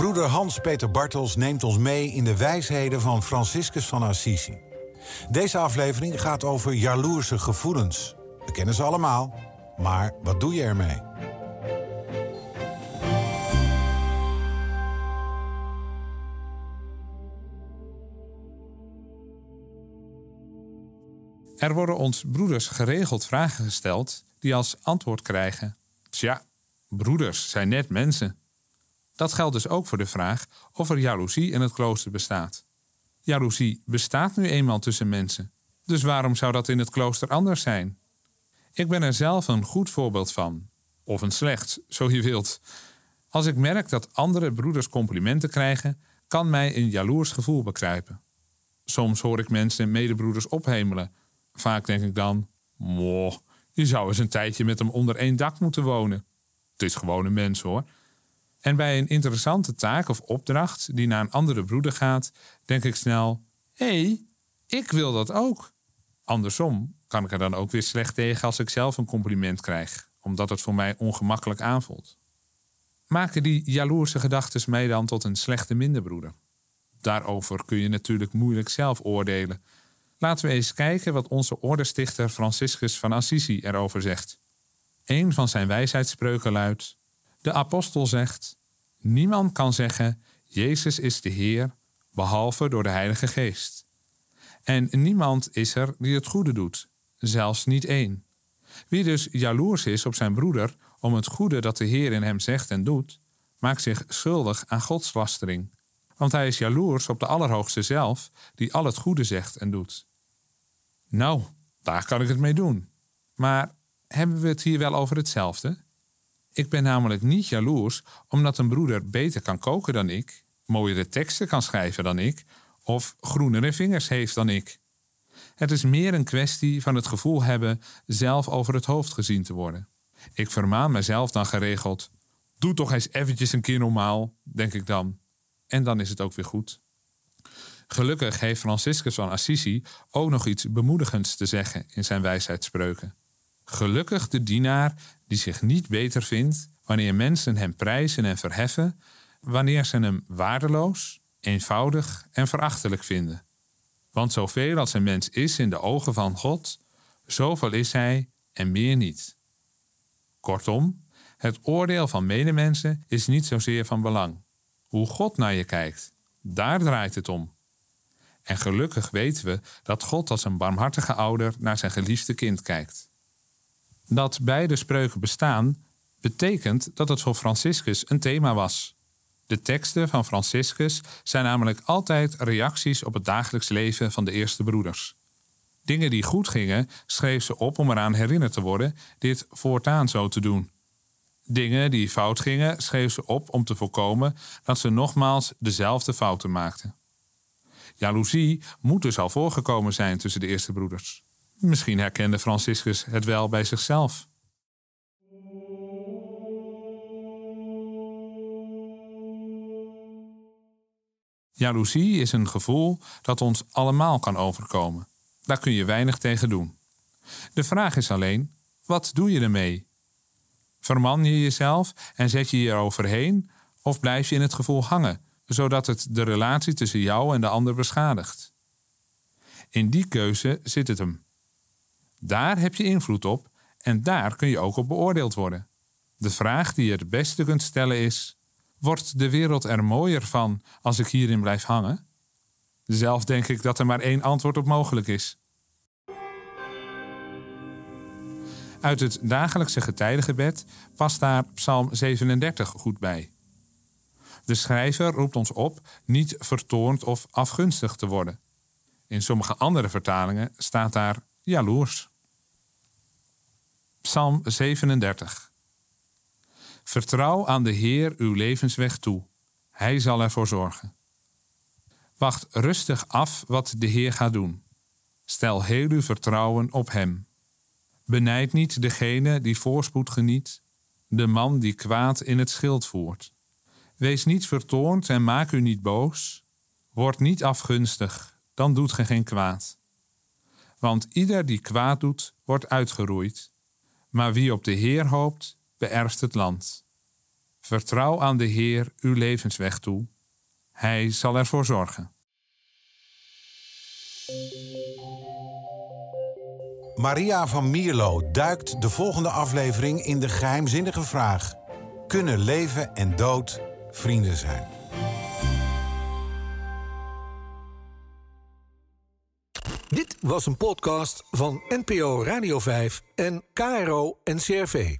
Broeder Hans-Peter Bartels neemt ons mee in de wijsheden van Franciscus van Assisi. Deze aflevering gaat over jaloerse gevoelens. We kennen ze allemaal, maar wat doe je ermee? Er worden ons broeders geregeld vragen gesteld die als antwoord krijgen: Tja, broeders zijn net mensen. Dat geldt dus ook voor de vraag of er jaloezie in het klooster bestaat. Jaloezie bestaat nu eenmaal tussen mensen, dus waarom zou dat in het klooster anders zijn? Ik ben er zelf een goed voorbeeld van, of een slecht, zo je wilt. Als ik merk dat andere broeders complimenten krijgen, kan mij een jaloers gevoel bekruipen. Soms hoor ik mensen medebroeders ophemelen. Vaak denk ik dan: Moh, je zou eens een tijdje met hem onder één dak moeten wonen. Het is gewoon een mens hoor. En bij een interessante taak of opdracht die naar een andere broeder gaat, denk ik snel: hé, hey, ik wil dat ook. Andersom kan ik er dan ook weer slecht tegen als ik zelf een compliment krijg, omdat het voor mij ongemakkelijk aanvoelt. Maken die jaloerse gedachten mij dan tot een slechte minderbroeder? Daarover kun je natuurlijk moeilijk zelf oordelen. Laten we eens kijken wat onze ordestichter Franciscus van Assisi erover zegt. Een van zijn wijsheidsspreuken luidt: De apostel zegt: Niemand kan zeggen: Jezus is de Heer, behalve door de Heilige Geest. En niemand is er die het goede doet, zelfs niet één. Wie dus jaloers is op zijn broeder om het goede dat de Heer in hem zegt en doet, maakt zich schuldig aan godslastering. Want hij is jaloers op de Allerhoogste zelf, die al het goede zegt en doet. Nou, daar kan ik het mee doen. Maar hebben we het hier wel over hetzelfde? Ik ben namelijk niet jaloers omdat een broeder beter kan koken dan ik, mooiere teksten kan schrijven dan ik of groenere vingers heeft dan ik. Het is meer een kwestie van het gevoel hebben zelf over het hoofd gezien te worden. Ik vermaan mezelf dan geregeld: doe toch eens eventjes een keer normaal, denk ik dan. En dan is het ook weer goed. Gelukkig heeft Franciscus van Assisi ook nog iets bemoedigends te zeggen in zijn wijsheidsspreuken. Gelukkig de dienaar die zich niet beter vindt wanneer mensen hem prijzen en verheffen, wanneer ze hem waardeloos, eenvoudig en verachtelijk vinden. Want zoveel als een mens is in de ogen van God, zoveel is hij en meer niet. Kortom, het oordeel van medemensen is niet zozeer van belang. Hoe God naar je kijkt, daar draait het om. En gelukkig weten we dat God als een barmhartige ouder naar zijn geliefde kind kijkt. Dat beide spreuken bestaan, betekent dat het voor Franciscus een thema was. De teksten van Franciscus zijn namelijk altijd reacties op het dagelijks leven van de eerste broeders. Dingen die goed gingen, schreef ze op om eraan herinnerd te worden dit voortaan zo te doen. Dingen die fout gingen, schreef ze op om te voorkomen dat ze nogmaals dezelfde fouten maakten. Jaloezie moet dus al voorgekomen zijn tussen de eerste broeders. Misschien herkende Franciscus het wel bij zichzelf. Jaloezie is een gevoel dat ons allemaal kan overkomen. Daar kun je weinig tegen doen. De vraag is alleen: wat doe je ermee? Verman je jezelf en zet je je eroverheen, of blijf je in het gevoel hangen, zodat het de relatie tussen jou en de ander beschadigt? In die keuze zit het hem. Daar heb je invloed op en daar kun je ook op beoordeeld worden. De vraag die je het beste kunt stellen is: wordt de wereld er mooier van als ik hierin blijf hangen? Zelf denk ik dat er maar één antwoord op mogelijk is. Uit het dagelijkse getijdengebed past daar Psalm 37 goed bij. De schrijver roept ons op niet vertoornd of afgunstig te worden. In sommige andere vertalingen staat daar jaloers. Psalm 37. Vertrouw aan de Heer uw levensweg toe. Hij zal ervoor zorgen. Wacht rustig af wat de Heer gaat doen. Stel heel uw vertrouwen op Hem. Benijd niet degene die voorspoed geniet, de man die kwaad in het schild voert. Wees niet vertoornd en maak u niet boos. Word niet afgunstig, dan doet ge geen kwaad. Want ieder die kwaad doet, wordt uitgeroeid. Maar wie op de Heer hoopt, beërft het land. Vertrouw aan de Heer uw levensweg toe. Hij zal ervoor zorgen. Maria van Mierlo duikt de volgende aflevering in de geheimzinnige vraag: Kunnen leven en dood vrienden zijn? Was een podcast van NPO Radio 5 en KRO NCRV.